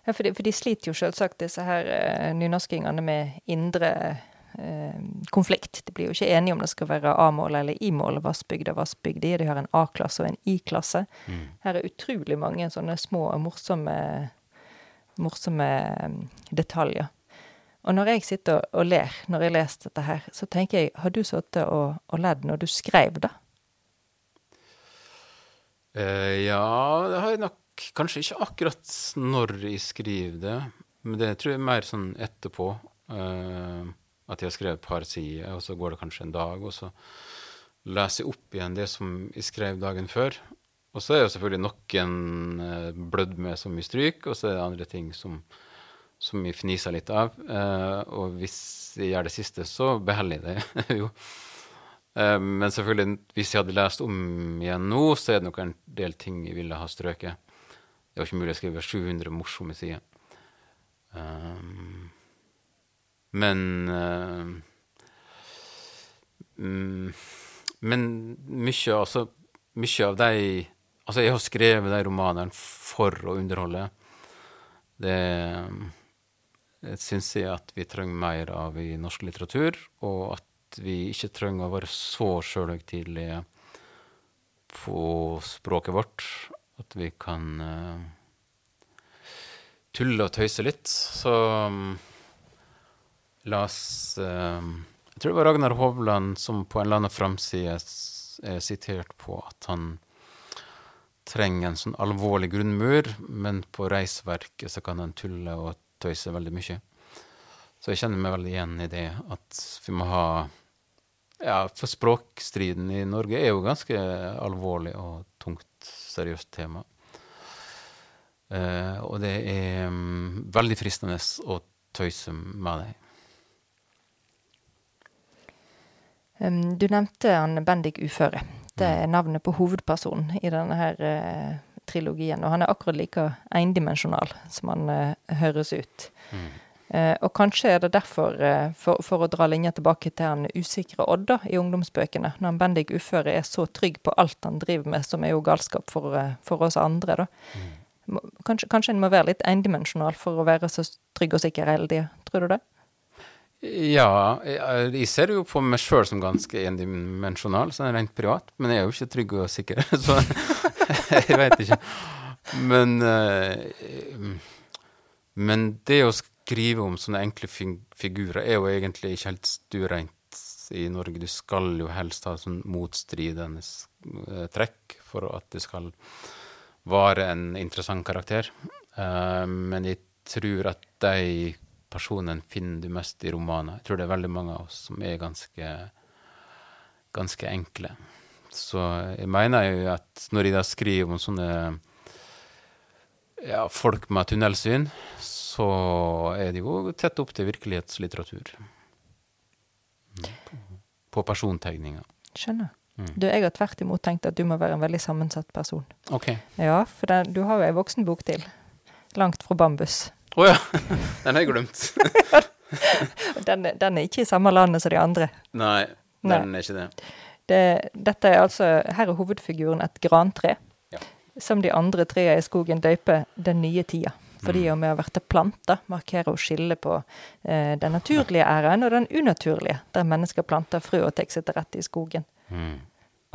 Ja, for de, for de sliter jo selvsagt, disse her eh, nynorskingene, med indre eh, konflikt. De blir jo ikke enige om det skal være A-mål eller I-mål, Vassbygd og Vassbygdi. De har en A-klasse og en I-klasse. Mm. Her er utrolig mange sånne små, morsomme, morsomme mm, detaljer. Og når jeg sitter og, og ler når jeg leser dette her, så tenker jeg, har du sittet og, og ledd når du skrev det? Uh, ja, det har jeg nok kanskje ikke akkurat når jeg skriver det, men det tror jeg er mer sånn etterpå. Uh, at jeg har skrevet et par sider, og så går det kanskje en dag, og så leser jeg opp igjen det som jeg skrev dagen før. Og så er det jo selvfølgelig noen uh, blødd med så mye stryk, og så er det andre ting som, som jeg fniser litt av. Uh, og hvis jeg gjør det siste, så beholder jeg det jo. Eh, men selvfølgelig, hvis jeg hadde lest om igjen nå, så er det nok en del ting jeg ville ha strøket. Det var ikke mulig å skrive 700 morsomme sider. Um, men mm, Men mye, altså, mye av de Altså, jeg har skrevet de romanene for å underholde. Det, det syns jeg at vi trenger mer av i norsk litteratur, og at vi ikke trenger å være så sjølhøytidelige på språket vårt at vi kan uh, tulle og tøyse litt. Så um, la oss uh, Jeg tror det var Ragnar Hovland som på en eller annen framside er sitert på at han trenger en sånn alvorlig grunnmur, men på reisverket så kan han tulle og tøyse veldig mye. Så jeg kjenner meg veldig igjen i det at vi må ha Ja, for språkstriden i Norge er jo ganske alvorlig og tungt, seriøst tema. Eh, og det er um, veldig fristende å tøyse med det. Um, du nevnte han Bendik Uføre. Det er navnet på hovedpersonen i denne her uh, trilogien. Og han er akkurat like endimensjonal som han uh, høres ut. Mm. Uh, og kanskje er det derfor, for, for, å dra linja tilbake til han usikre Odda i ungdomsbøkene, når han Bendik Uføre er så trygg på alt han driver med, som er jo galskap for, for oss andre, da. Mm. Kanskje, kanskje en må være litt endimensjonal for å være så trygg og sikker hele tida. Tror du det? Ja, jeg, jeg ser jo på meg sjøl som ganske endimensjonal, sånn rent privat. Men jeg er jo ikke trygg og sikker, så jeg veit ikke. Men, men det å skrive om sånne enkle figurer er jo egentlig ikke helt stuereint i Norge. Du skal jo helst ha sånn motstridende uh, trekk for at det skal være en interessant karakter. Uh, men jeg tror at de personene finner du mest i romaner. Jeg tror det er veldig mange av oss som er ganske, ganske enkle. Så jeg mener jo at når jeg da skriver om sånne ja, folk med tunnelsyn, så er det jo tett opp til virkelighetslitteratur. På persontegninger. Skjønner. Mm. Du, jeg har tvert imot tenkt at du må være en veldig sammensatt person. Ok. Ja, for den, du har jo ei voksenbok til. Langt fra bambus. Å oh, ja! Den har jeg glemt. den, den, er ikke i samme landet som de andre. Nei, den Nei. er ikke det. det. Dette er altså Her er hovedfiguren et grantre. Ja. Som de andre trærne i skogen døyper den nye tida. Fordi mm. om vi har vært planta, markerer og skiller på eh, den naturlige æren og den unaturlige, der mennesker planter frø og tar seg til rette i skogen. Mm.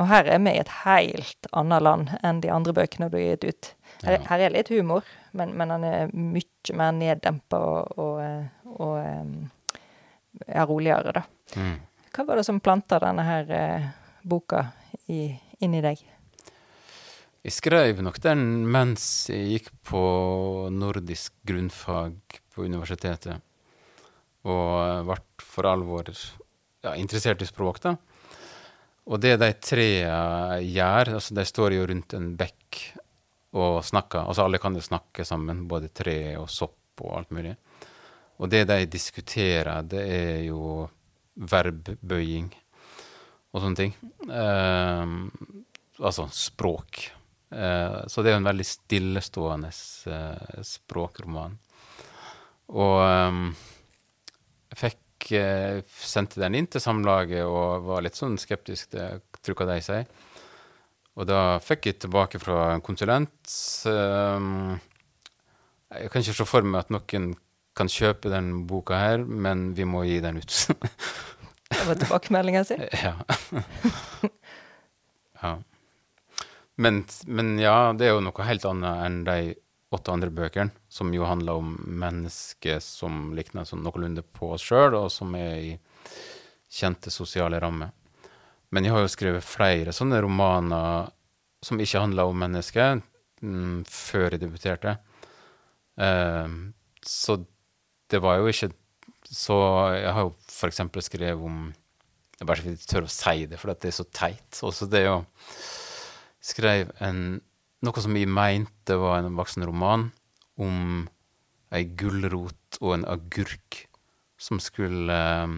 Og her er vi i et helt annet land enn de andre bøkene du har gitt ut. Her, ja. her er litt humor, men, men han er mye mer neddempa og, og, og er roligere, da. Mm. Hva var det som planta denne her eh, boka i, inni deg? Jeg skrev nok den mens jeg gikk på nordisk grunnfag på universitetet. Og ble for alvor ja, interessert i språk, da. Og det de tre gjør altså De står jo rundt en bekk og snakker. Altså alle kan jo snakke sammen, både tre og sopp og alt mulig. Og det de diskuterer, det er jo verbbøying og sånne ting. Um, altså språk. Eh, så det er jo en veldig stillestående eh, språkroman. Og um, jeg fikk eh, sendte den inn til Samlaget og var litt sånn skeptisk til hva de sier. Og da fikk jeg tilbake fra en konsulent um, Jeg kan ikke se for meg at noen kan kjøpe den boka her, men vi må gi den ut. Det var tilbakemeldinga si. ja. ja. Men, men ja, det er jo noe helt annet enn de åtte andre bøkene, som jo handler om mennesker som likner sånn noenlunde på oss sjøl, og som er i kjente sosiale rammer. Men jeg har jo skrevet flere sånne romaner som ikke handler om mennesker, mm, før jeg debuterte. Eh, så det var jo ikke Så jeg har jo eksempel skrevet om Jeg bare tør å si det, for det er så teit. Også det å skrev en, noe som jeg mente var en voksenroman, om ei gulrot og en agurk som skulle eh,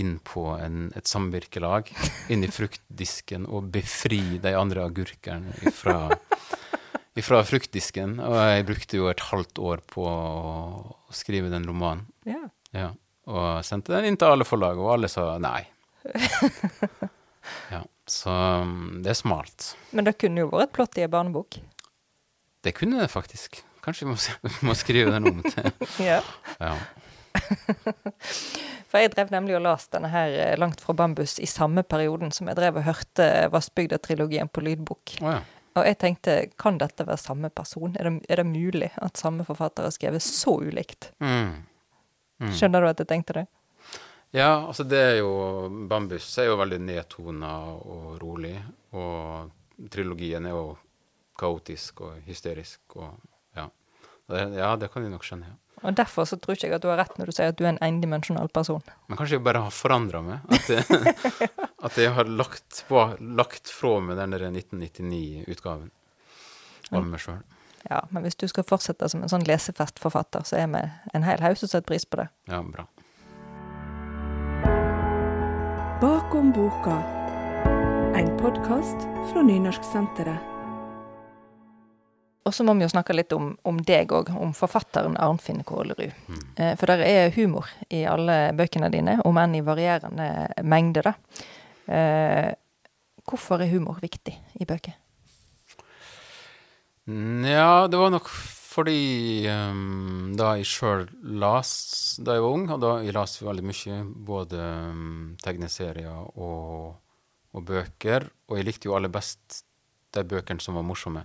inn på en, et samvirkelag, inn i fruktdisken, og befri de andre agurkene ifra, ifra fruktdisken. Og jeg brukte jo et halvt år på å skrive den romanen. Ja. Ja. Og sendte den inn til alle forlag, og alle sa nei. Ja, så um, det er smalt. Men det kunne jo vært et plott i en barnebok. Det kunne det faktisk. Kanskje vi må, må skrive den om til Ja. Ja. For jeg drev nemlig og las denne her eh, Langt fra bambus i samme perioden som jeg drev og hørte Vassbygda-trilogien på lydbok. Oh, ja. Og jeg tenkte, kan dette være samme person? Er det, er det mulig at samme forfatter har skrevet så ulikt? Mm. Mm. Skjønner du at jeg tenkte det? Ja, altså det er jo Bambus er jo veldig nedtona og rolig. Og trilogien er jo kaotisk og hysterisk og ja. Ja, det kan jeg nok skjønne. ja. Og derfor så tror ikke jeg at du har rett når du sier at du er en endimensjonal person. Men kanskje jeg bare har forandra meg? At jeg, at jeg har lagt, på, lagt fra meg den 1999-utgaven av meg sjøl. Ja, men hvis du skal fortsette som en sånn lesefestforfatter, så er vi en hel haug som setter pris på det. Ja, bra. Bakom boka. En podkast fra Nynorsksenteret. Og så må vi jo snakke litt om, om deg òg, om forfatteren Arnfinn Kålerud. Mm. Eh, for der er humor i alle bøkene dine, om enn i varierende mengde, da. Eh, hvorfor er humor viktig i bøker? Nja, det var nok fordi um, da jeg sjøl las da jeg var ung, og da jeg las veldig mye, både um, tegneserier og, og bøker, og jeg likte jo aller best de bøkene som var morsomme.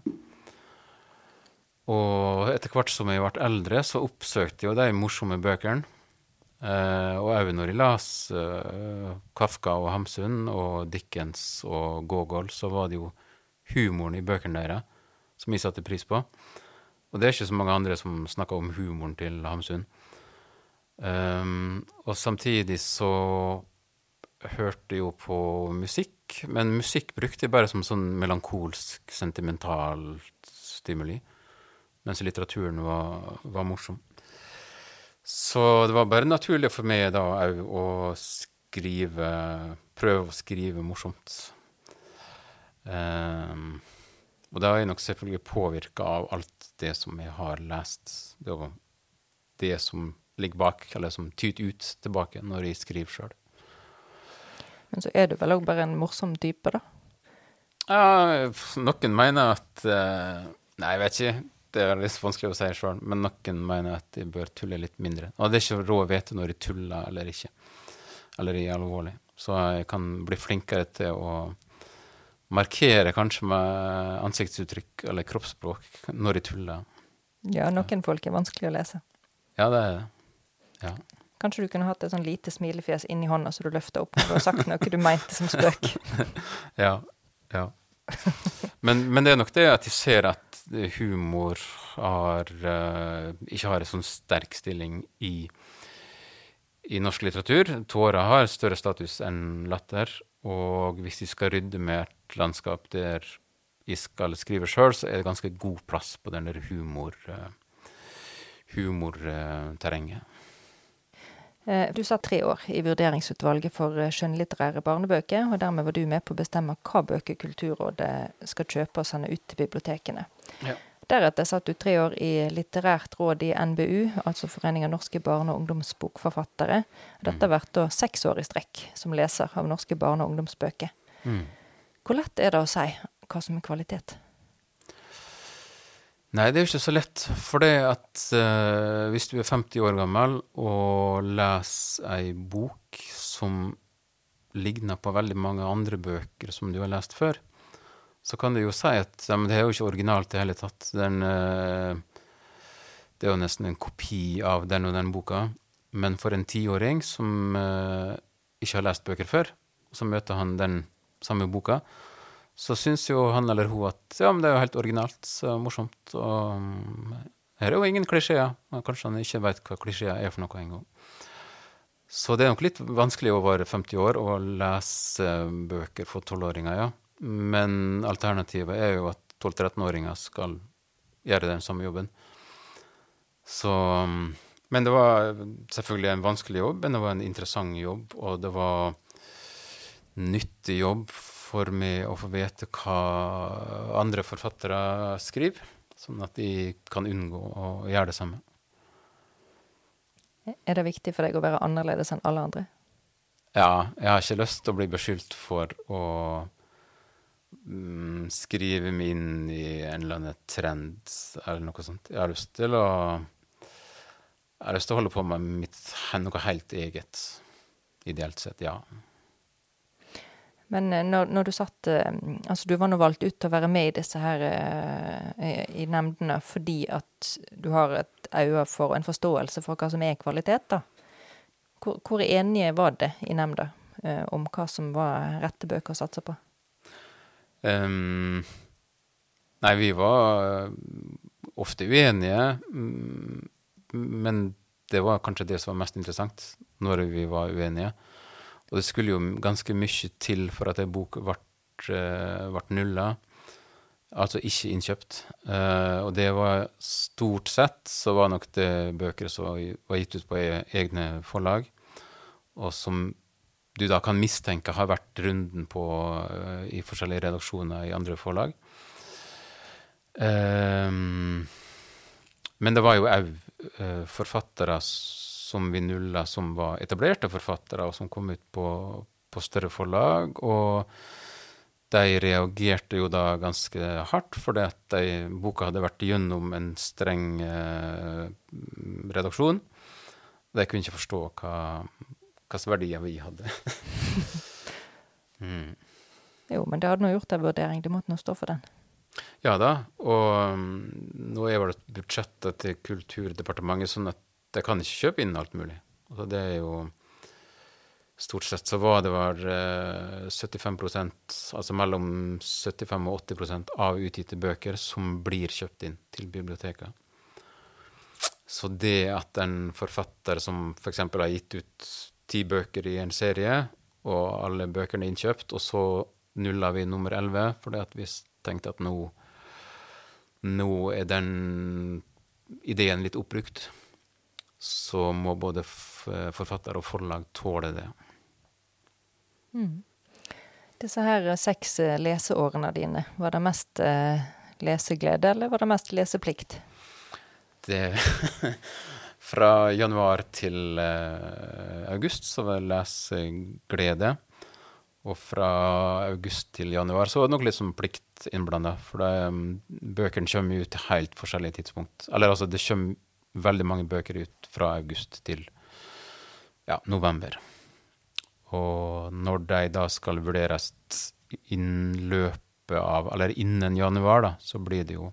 Og etter hvert som jeg ble eldre, så oppsøkte jeg jo de morsomme bøkene. Uh, og òg når jeg las uh, Kafka og Hamsun og Dickens og Gogol, så var det jo humoren i bøkene deres som jeg satte pris på. Og det er ikke så mange andre som snakker om humoren til Hamsun. Um, og samtidig så hørte jo på musikk, men musikk brukte jeg bare som sånn melankolsk, sentimental stimuli, mens litteraturen var, var morsom. Så det var bare naturlig for meg da òg å skrive Prøve å skrive morsomt. Um, og da er jeg nok selvfølgelig påvirka av alt det som jeg har lest. Det var det som ligger bak, eller som tyter ut tilbake når jeg skriver sjøl. Men så er du vel òg bare en morsom type, da? Ja, noen mener at eh, Nei, jeg vet ikke. Det er litt vanskelig å si sjøl, men noen mener at jeg bør tulle litt mindre. Og det er ikke råd å vite når jeg tuller eller ikke. Eller er alvorlig. Så jeg kan bli flinkere til å markere kanskje med ansiktsuttrykk eller kroppsspråk når de tuller. Ja, noen folk er vanskelig å lese. Ja, det er det. Ja. Kanskje du kunne hatt et sånn lite smilefjes inni hånda så du løfta opp har sagt noe du mente som spøk. Ja. ja. Men, men det er nok det at de ser at humor har uh, ikke har en sånn sterk stilling i, i norsk litteratur. Tårer har større status enn latter. Og hvis de skal rydde med et landskap der jeg skal skrive sjøl, så er det ganske god plass på den der humor, eh, humorterrenget. Eh, Du satt tre år i vurderingsutvalget for eh, skjønnlitterære barnebøker, og dermed var du med på å bestemme hva bøker Kulturrådet skal kjøpe og sende ut til bibliotekene. Ja. Deretter satt du tre år i litterært råd i NBU, altså Forening av norske barne- og ungdomsbokforfattere. Dette har vært da seks år i strekk som leser av norske barne- og ungdomsbøker. Mm. Hvor lett er det å si hva som er kvalitet? Nei, det er jo ikke så lett. For det at uh, hvis du er 50 år gammel og leser ei bok som ligner på veldig mange andre bøker som du har lest før, så kan du jo si at ja, det er jo ikke originalt i det hele tatt. Den, eh, det er jo nesten en kopi av den og den boka. Men for en tiåring som eh, ikke har lest bøker før, så møter han den samme boka, så syns jo han eller hun at ja, men det er jo helt originalt, så morsomt. Og her er jo ingen klisjeer. Kanskje han ikke veit hva klisjeer er for noe engang. Så det er nok litt vanskelig å være 50 år og lese bøker for tolvåringer, ja. Men alternativet er jo at 12-13-åringer skal gjøre den samme jobben. Så mm, Men det var selvfølgelig en vanskelig jobb, men det var en interessant jobb, og det var nyttig jobb for meg å få vite hva andre forfattere skriver, sånn at de kan unngå å gjøre det samme. Er det viktig for deg å være annerledes enn alle andre? Ja, jeg har ikke lyst til å bli beskyldt for å mm, skrive meg inn i en eller annen trend eller noe sånt. Jeg har lyst til å Jeg har lyst til å holde på med mitt, noe helt eget. Ideelt sett, ja. Men eh, når, når du satt eh, Altså, du var nå valgt ut til å være med i disse her eh, i nemndene fordi at du har et øye for og en forståelse for hva som er kvalitet, da. Hvor, hvor enige var det i nemnda om hva som var rette bøker å satse på? Ehm, nei, vi var eh, ofte uenige, mm, men det var kanskje det som var mest interessant, når vi var uenige. Og det skulle jo ganske mye til for at ei bok ble, eh, ble nulla, altså ikke innkjøpt. Uh, og det var stort sett så var nok det bøker som var var gitt ut på e- egne forlag, og som du da kan mistenke har vært runden på uh, i forskjellige redaksjoner i andre forlag. Um, men det var jo òg forfattere som vi nulla, som var etablerte forfattere, og som kom ut på, på større forlag. Og de reagerte jo da ganske hardt, fordi at de, boka hadde vært gjennom en streng eh, redaksjon. De kunne ikke forstå hva hvilke verdier vi hadde. mm. Jo, men det hadde nå gjort en vurdering. Du måtte nå stå for den. Ja da, og um, nå er vel budsjettet til Kulturdepartementet sånn at jeg kan ikke kjøpe inn alt mulig. Altså det er jo Stort sett så var det var uh, 75% altså mellom 75 og 80% av utgitte bøker som blir kjøpt inn til biblioteket. Så det at en forfatter som f.eks. For har gitt ut ti bøker i en serie, og alle bøkene er innkjøpt, og så nulla vi nummer 11 fordi at vi tenkte at nå, nå er den ideen litt oppbrukt, så må både forfatter og forlag tåle det. Mm. Disse her seks eh, leseårene dine, var det mest eh, leseglede, eller var det mest leseplikt? Det Fra januar til eh, august så var det leseglede. Og fra august til januar så var det nok litt som plikt innblanda. For det, um, bøkene kommer ut til helt forskjellige tidspunkt. Eller altså, det kommer veldig mange bøker ut fra august til ja, november. Og når de da skal vurderes innen løpet av Eller innen januar, da, så blir det jo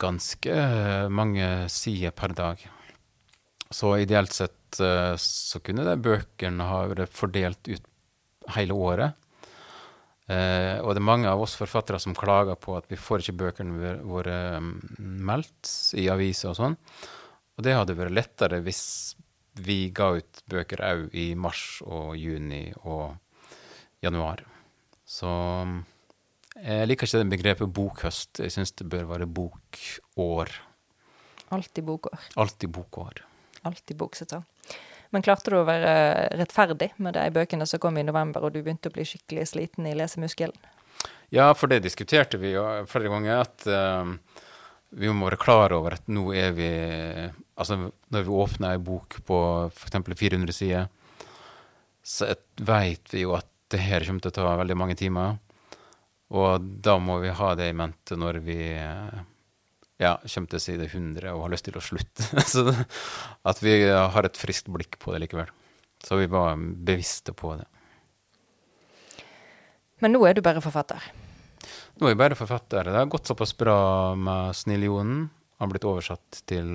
ganske mange sider per dag. Så ideelt sett eh, så kunne de bøkene ha vært fordelt ut hele året. Eh, og det er mange av oss forfattere som klager på at vi får ikke bøkene våre mm, meldt i aviser og sånn. Og det hadde vært lettere hvis vi ga ut bøker òg i mars og juni og januar. Så mm, jeg liker ikke det begrepet bokhøst. Jeg syns det bør være bokår. Alltid bokår. Alltid bokår. Alltid boksesong. Men klarte du å være rettferdig med de bøkene som kom i november, og du begynte å bli skikkelig sliten i lesemuskelen? Ja, for det diskuterte vi jo flere ganger, at uh, vi må være klar over at nå er vi Altså, når vi åpner ei bok på f.eks. 400 sider, så vet vi jo at det her kommer til å ta veldig mange timer. Og da må vi ha det i mente når vi ja, kommer til side 100 og har lyst til å slutte. at vi har et friskt blikk på det likevel. Så vi var bevisste på det. Men nå er du bare forfatter? Nå er jeg bare forfatter. Det har gått såpass bra med Snillionen. Har blitt oversatt til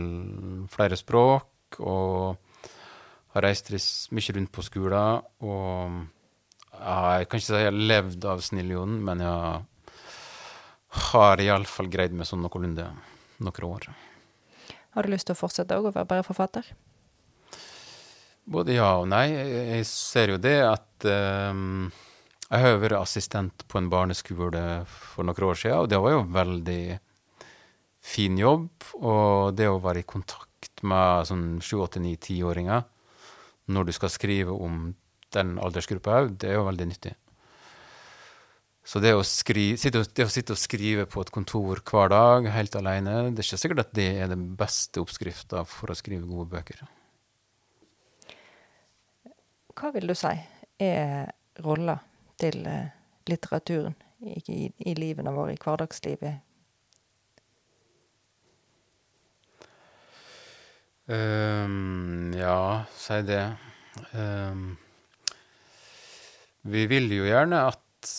flere språk og har reist mye rundt på skolen. Og jeg kan ikke si jeg har levd av snilljonen, men jeg har iallfall greid meg sånn noenlunde noen år. Har du lyst til å fortsette å være bare forfatter? Både ja og nei. Jeg ser jo det at um, jeg har vært assistent på en barneskole for noen år siden, og det var jo veldig fin jobb. Og det å være i kontakt med sånn sju, åtte, ni, tiåringer når du skal skrive om den aldersgruppa òg, det er jo veldig nyttig. Så det å, skrive, det å, sitte og skrive på et kontor hver dag helt alene, det er ikke sikkert at det er den beste oppskrifta for å skrive gode bøker. Hva vil du si er rolla til eh, litteraturen i, i, i livene våre, i hverdagslivet? Um, ja, si det. Um, vi vil jo gjerne at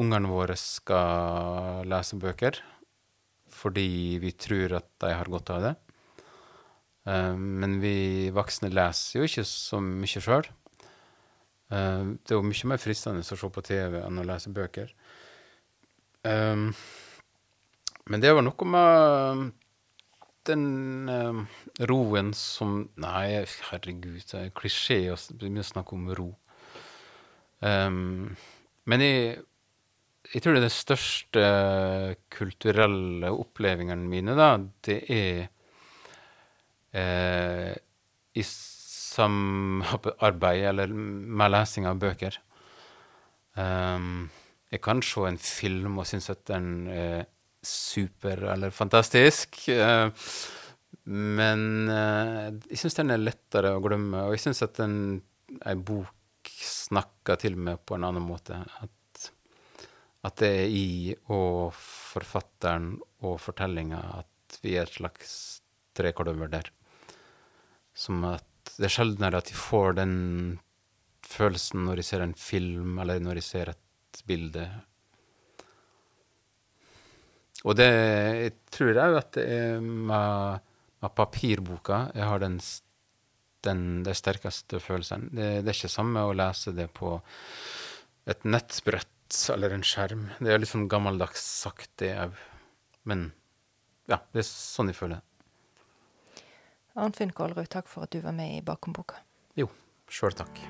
ungene våre skal lese bøker, fordi vi tror at de har godt av det. Um, men vi voksne leser jo ikke så mye sjøl. Uh, det er jo mye mer fristende å se på TV enn å lese bøker. Um, men det var noe med den roen som Nei, herregud, det er klisjé å begynne å snakke om ro. Um, men jeg, jeg tror det er den største kulturelle opplevelsene mine, da, det er uh, i samarbeid eller med lesing av bøker. Um, jeg kan se en film og synes at den er super eller fantastisk. Uh, men uh, jeg syns den er lettere å glemme, og jeg syns at en, bok snakker til meg på en annen måte. At, at det er i og forfatteren og fortellinga at vi er et slags trekløver der. Som at det er sjeldnere at de får den følelsen når de ser en film, eller når de ser et bilde. Og det jeg tror òg at det er med, med papirboka jeg har den, den, de sterkeste følelsene. Det, det, er ikke samme å lese det på et nettbrett eller en skjerm. Det er litt sånn gammeldags sagt, det òg. Men ja, det er sånn jeg føler det. Arnfinn Kålrud, takk for at du var med i Bakom boka. Jo, sjøl takk.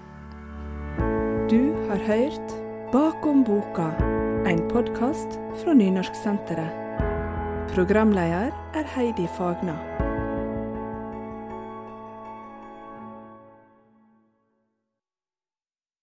Du har hørt Bakom boka, en podkast fra Nynorsksenteret. Programleder er Heidi Fagna.